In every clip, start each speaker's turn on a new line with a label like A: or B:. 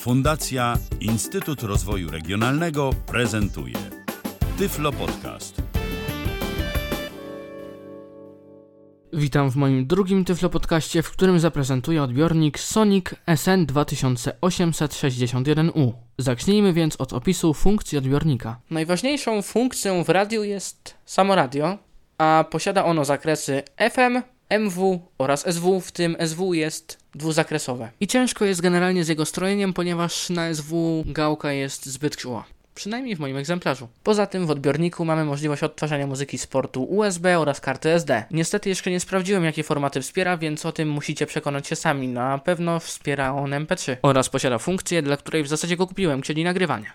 A: Fundacja Instytut Rozwoju Regionalnego prezentuje Tyflo Podcast.
B: Witam w moim drugim Tyflo Podcaście, w którym zaprezentuję odbiornik Sonic SN 2861U. Zacznijmy więc od opisu funkcji odbiornika. Najważniejszą funkcją w radiu jest samo radio, a posiada ono zakresy FM, MW oraz SW, w tym SW jest dwuzakresowe. I ciężko jest generalnie z jego strojeniem, ponieważ na SW gałka jest zbyt czuła. Przynajmniej w moim egzemplarzu. Poza tym w odbiorniku mamy możliwość odtwarzania muzyki z portu USB oraz karty SD. Niestety jeszcze nie sprawdziłem jakie formaty wspiera, więc o tym musicie przekonać się sami. Na pewno wspiera on MP3 oraz posiada funkcję, dla której w zasadzie go kupiłem, czyli nagrywanie.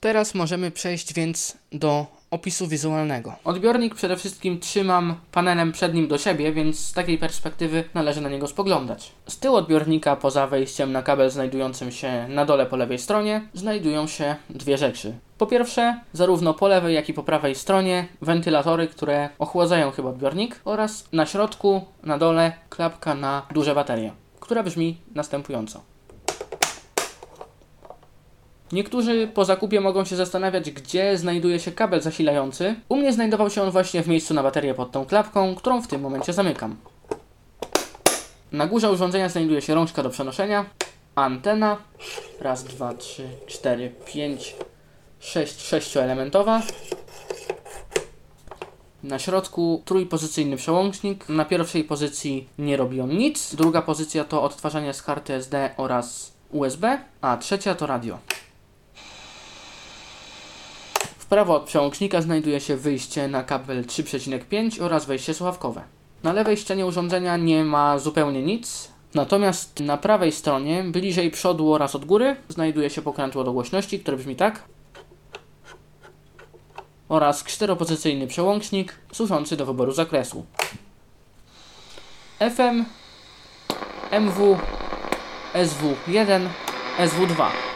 B: Teraz możemy przejść więc do opisu wizualnego. Odbiornik przede wszystkim trzymam panelem przed nim do siebie, więc z takiej perspektywy należy na niego spoglądać. Z tyłu odbiornika, poza wejściem na kabel znajdującym się na dole po lewej stronie, znajdują się dwie rzeczy. Po pierwsze, zarówno po lewej, jak i po prawej stronie wentylatory, które ochładzają chyba odbiornik oraz na środku, na dole klapka na duże baterie, która brzmi następująco. Niektórzy po zakupie mogą się zastanawiać, gdzie znajduje się kabel zasilający. U mnie znajdował się on właśnie w miejscu na baterię pod tą klapką, którą w tym momencie zamykam. Na górze urządzenia znajduje się rączka do przenoszenia, antena, raz, dwa, trzy, cztery, pięć, sześć, sześcioelementowa. Na środku trójpozycyjny przełącznik. Na pierwszej pozycji nie robi on nic. Druga pozycja to odtwarzanie z karty SD oraz USB, a trzecia to radio prawo od przełącznika znajduje się wyjście na kabel 3,5 oraz wejście słuchawkowe. Na lewej ścianie urządzenia nie ma zupełnie nic, natomiast na prawej stronie, bliżej przodu oraz od góry, znajduje się pokrętło do głośności, które brzmi tak oraz czteropozycyjny przełącznik służący do wyboru zakresu. FM, MW, SW1, SW2.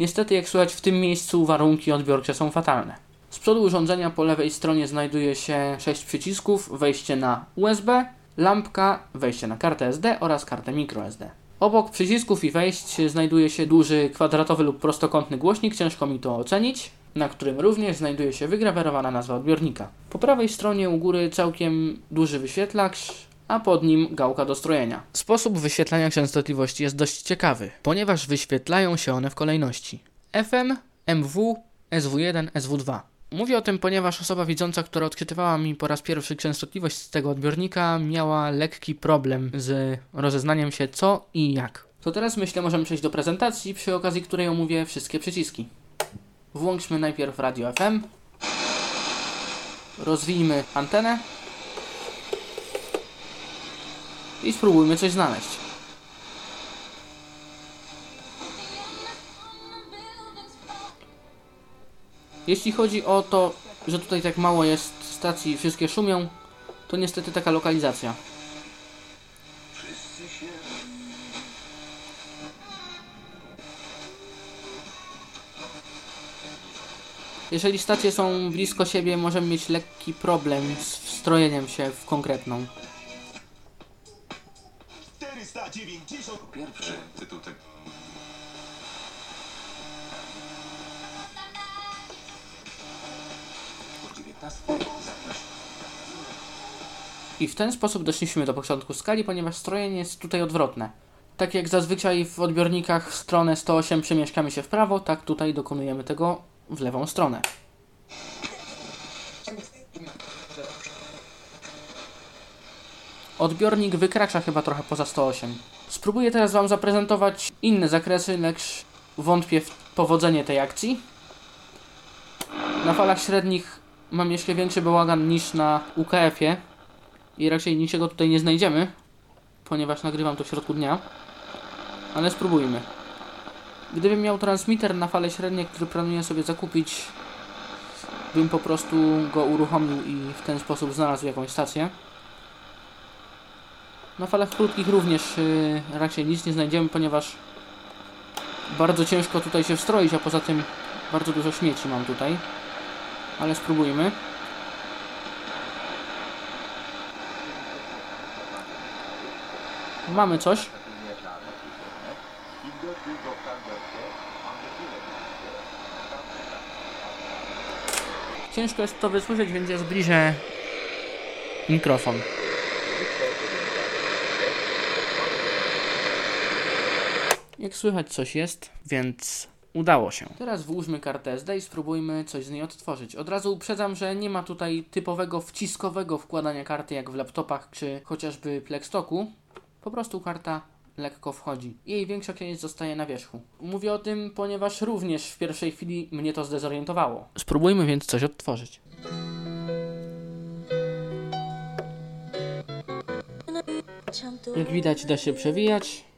B: Niestety, jak słychać w tym miejscu, warunki odbiorcze są fatalne. Z przodu urządzenia po lewej stronie znajduje się 6 przycisków, wejście na USB, lampka, wejście na kartę SD oraz kartę microSD. Obok przycisków i wejść znajduje się duży kwadratowy lub prostokątny głośnik, ciężko mi to ocenić, na którym również znajduje się wygrawerowana nazwa odbiornika. Po prawej stronie u góry całkiem duży wyświetlacz, a pod nim gałka do strojenia. Sposób wyświetlania częstotliwości jest dość ciekawy, ponieważ wyświetlają się one w kolejności FM, MW, SW1, SW2. Mówię o tym, ponieważ osoba widząca, która odczytywała mi po raz pierwszy częstotliwość z tego odbiornika, miała lekki problem z rozeznaniem się co i jak. To teraz myślę, możemy przejść do prezentacji, przy okazji której omówię wszystkie przyciski. Włączmy najpierw radio FM. Rozwijmy antenę. I spróbujmy coś znaleźć. Jeśli chodzi o to, że tutaj tak mało jest stacji, wszystkie szumią, to niestety taka lokalizacja. Jeżeli stacje są blisko siebie, możemy mieć lekki problem z wstrojeniem się w konkretną.
C: 490
D: Pierwszy tytuł tego. Utwór 19. Zapraszam.
B: I w ten sposób doszliśmy do początku skali, ponieważ strojenie jest tutaj odwrotne. Tak jak zazwyczaj w odbiornikach w stronę 108 przemieszczamy się w prawo, tak tutaj dokonujemy tego w lewą stronę. Odbiornik wykracza chyba trochę poza 108. Spróbuję teraz Wam zaprezentować inne zakresy, lecz wątpię w powodzenie tej akcji. Na falach średnich mam jeszcze większy bałagan niż na UKF-ie i raczej niczego tutaj nie znajdziemy, ponieważ nagrywam to w środku dnia. Ale spróbujmy. Gdybym miał transmitter na fale średnie, który planuję sobie zakupić, bym po prostu go uruchomił i w ten sposób znalazł jakąś stację. Na falach krótkich również yy, raczej nic nie znajdziemy, ponieważ bardzo ciężko tutaj się wstroić, a poza tym bardzo dużo śmieci mam tutaj. Ale spróbujmy. Mamy coś. Ciężko jest to wysłyszeć, więc ja zbliżę mikrofon. Jak słychać coś jest, więc udało się. Teraz włóżmy kartę SD i spróbujmy coś z niej odtworzyć. Od razu uprzedzam, że nie ma tutaj typowego wciskowego wkładania karty jak w laptopach czy chociażby Plextoku. Po prostu karta lekko wchodzi. Jej większa część zostaje na wierzchu. Mówię o tym, ponieważ również w pierwszej chwili mnie to zdezorientowało. Spróbujmy więc coś odtworzyć. Jak widać da się przewijać.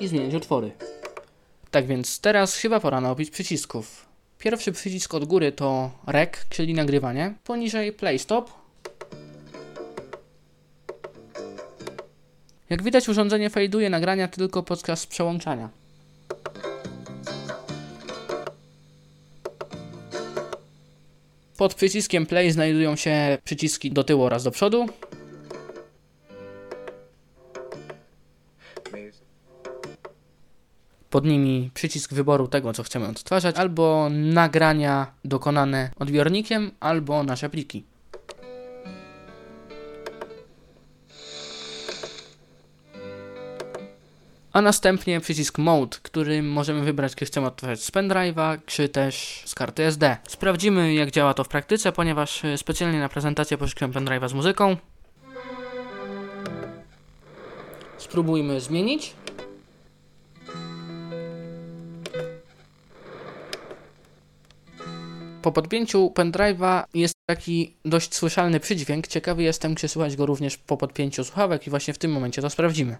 B: I zmieniać otwory. Tak więc teraz chyba pora na opis przycisków. Pierwszy przycisk od góry to REC, czyli nagrywanie. Poniżej Play Stop. Jak widać urządzenie fejduje nagrania tylko podczas przełączania. Pod przyciskiem Play znajdują się przyciski do tyłu oraz do przodu. Pod nimi przycisk wyboru tego, co chcemy odtwarzać, albo nagrania dokonane odbiornikiem, albo nasze pliki. A następnie przycisk Mode, którym możemy wybrać, czy chcemy odtwarzać z pendrive'a, czy też z karty SD. Sprawdzimy, jak działa to w praktyce, ponieważ e, specjalnie na prezentację pożyczyłem pendrive'a z muzyką. Spróbujmy zmienić. Po podpięciu pendrive'a jest taki dość słyszalny przydźwięk. Ciekawy jestem, czy słychać go również po podpięciu słuchawek i właśnie w tym momencie to sprawdzimy.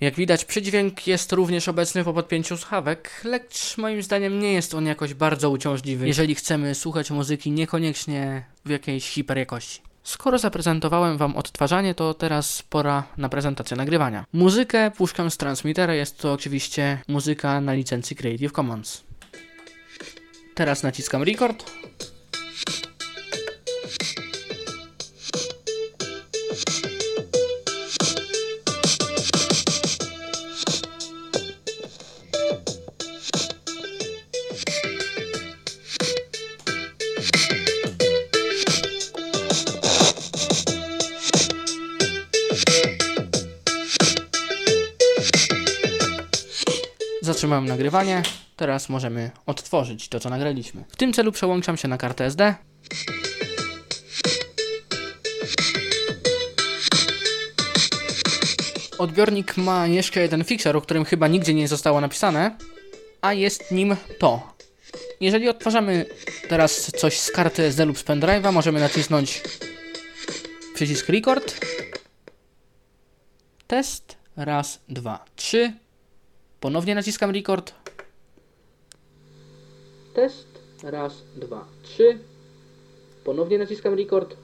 B: Jak widać, przydźwięk jest również obecny po podpięciu słuchawek, lecz moim zdaniem nie jest on jakoś bardzo uciążliwy, jeżeli chcemy słuchać muzyki niekoniecznie w jakiejś hiperjakości. Skoro zaprezentowałem Wam odtwarzanie, to teraz pora na prezentację nagrywania. Muzykę puszczam z transmitera, jest to oczywiście muzyka na licencji Creative Commons. Teraz naciskam record. Zatrzymałem nagrywanie. Teraz możemy odtworzyć to, co nagraliśmy. W tym celu przełączam się na kartę SD. Odbiornik ma jeszcze jeden fixer, o którym chyba nigdzie nie zostało napisane, a jest nim to. Jeżeli odtwarzamy teraz coś z karty SD lub z pendrive'a, możemy nacisnąć przycisk record. Test. Raz, dwa, trzy. Ponownie naciskam record. Test. Raz, dwa, trzy. Ponownie naciskam record.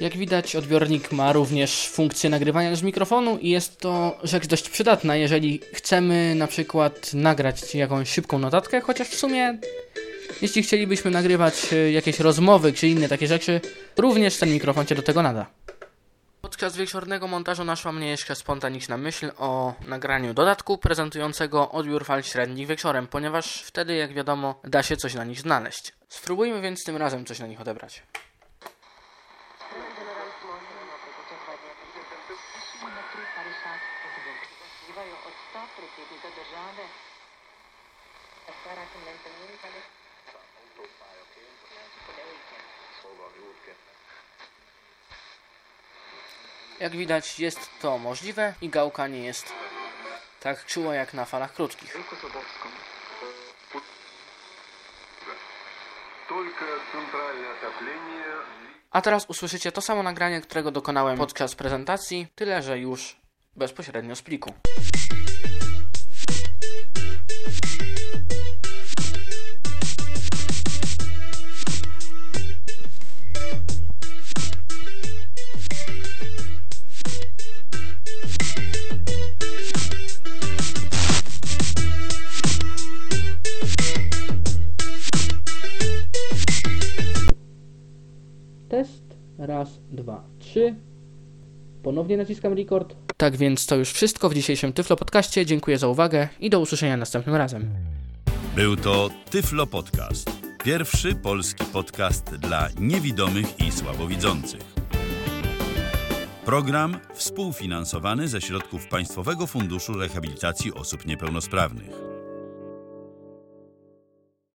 B: Jak widać, odbiornik ma również funkcję nagrywania z mikrofonu i jest to rzecz dość przydatna, jeżeli chcemy na przykład nagrać jakąś szybką notatkę, chociaż w sumie jeśli chcielibyśmy nagrywać e, jakieś rozmowy czy inne takie rzeczy, również ten mikrofon się do tego nada. Podczas wieczornego montażu naszła mnie jeszcze spontaniczna myśl o nagraniu dodatku prezentującego odbiór fal średnich wieczorem, ponieważ wtedy, jak wiadomo, da się coś na nich znaleźć. Spróbujmy więc tym razem coś na nich odebrać.
E: Sara
B: jak widać jest to możliwe i gałka nie jest tak czuła jak na falach krótkich. A teraz usłyszycie to samo nagranie, którego dokonałem podczas prezentacji, tyle że już bezpośrednio z pliku. Ponownie naciskam record. Tak więc to już wszystko w dzisiejszym Tyflo Podcaście. Dziękuję za uwagę i do usłyszenia następnym razem.
A: Był to Tyflo Podcast. Pierwszy polski podcast dla niewidomych i słabowidzących. Program współfinansowany ze środków Państwowego Funduszu Rehabilitacji Osób Niepełnosprawnych.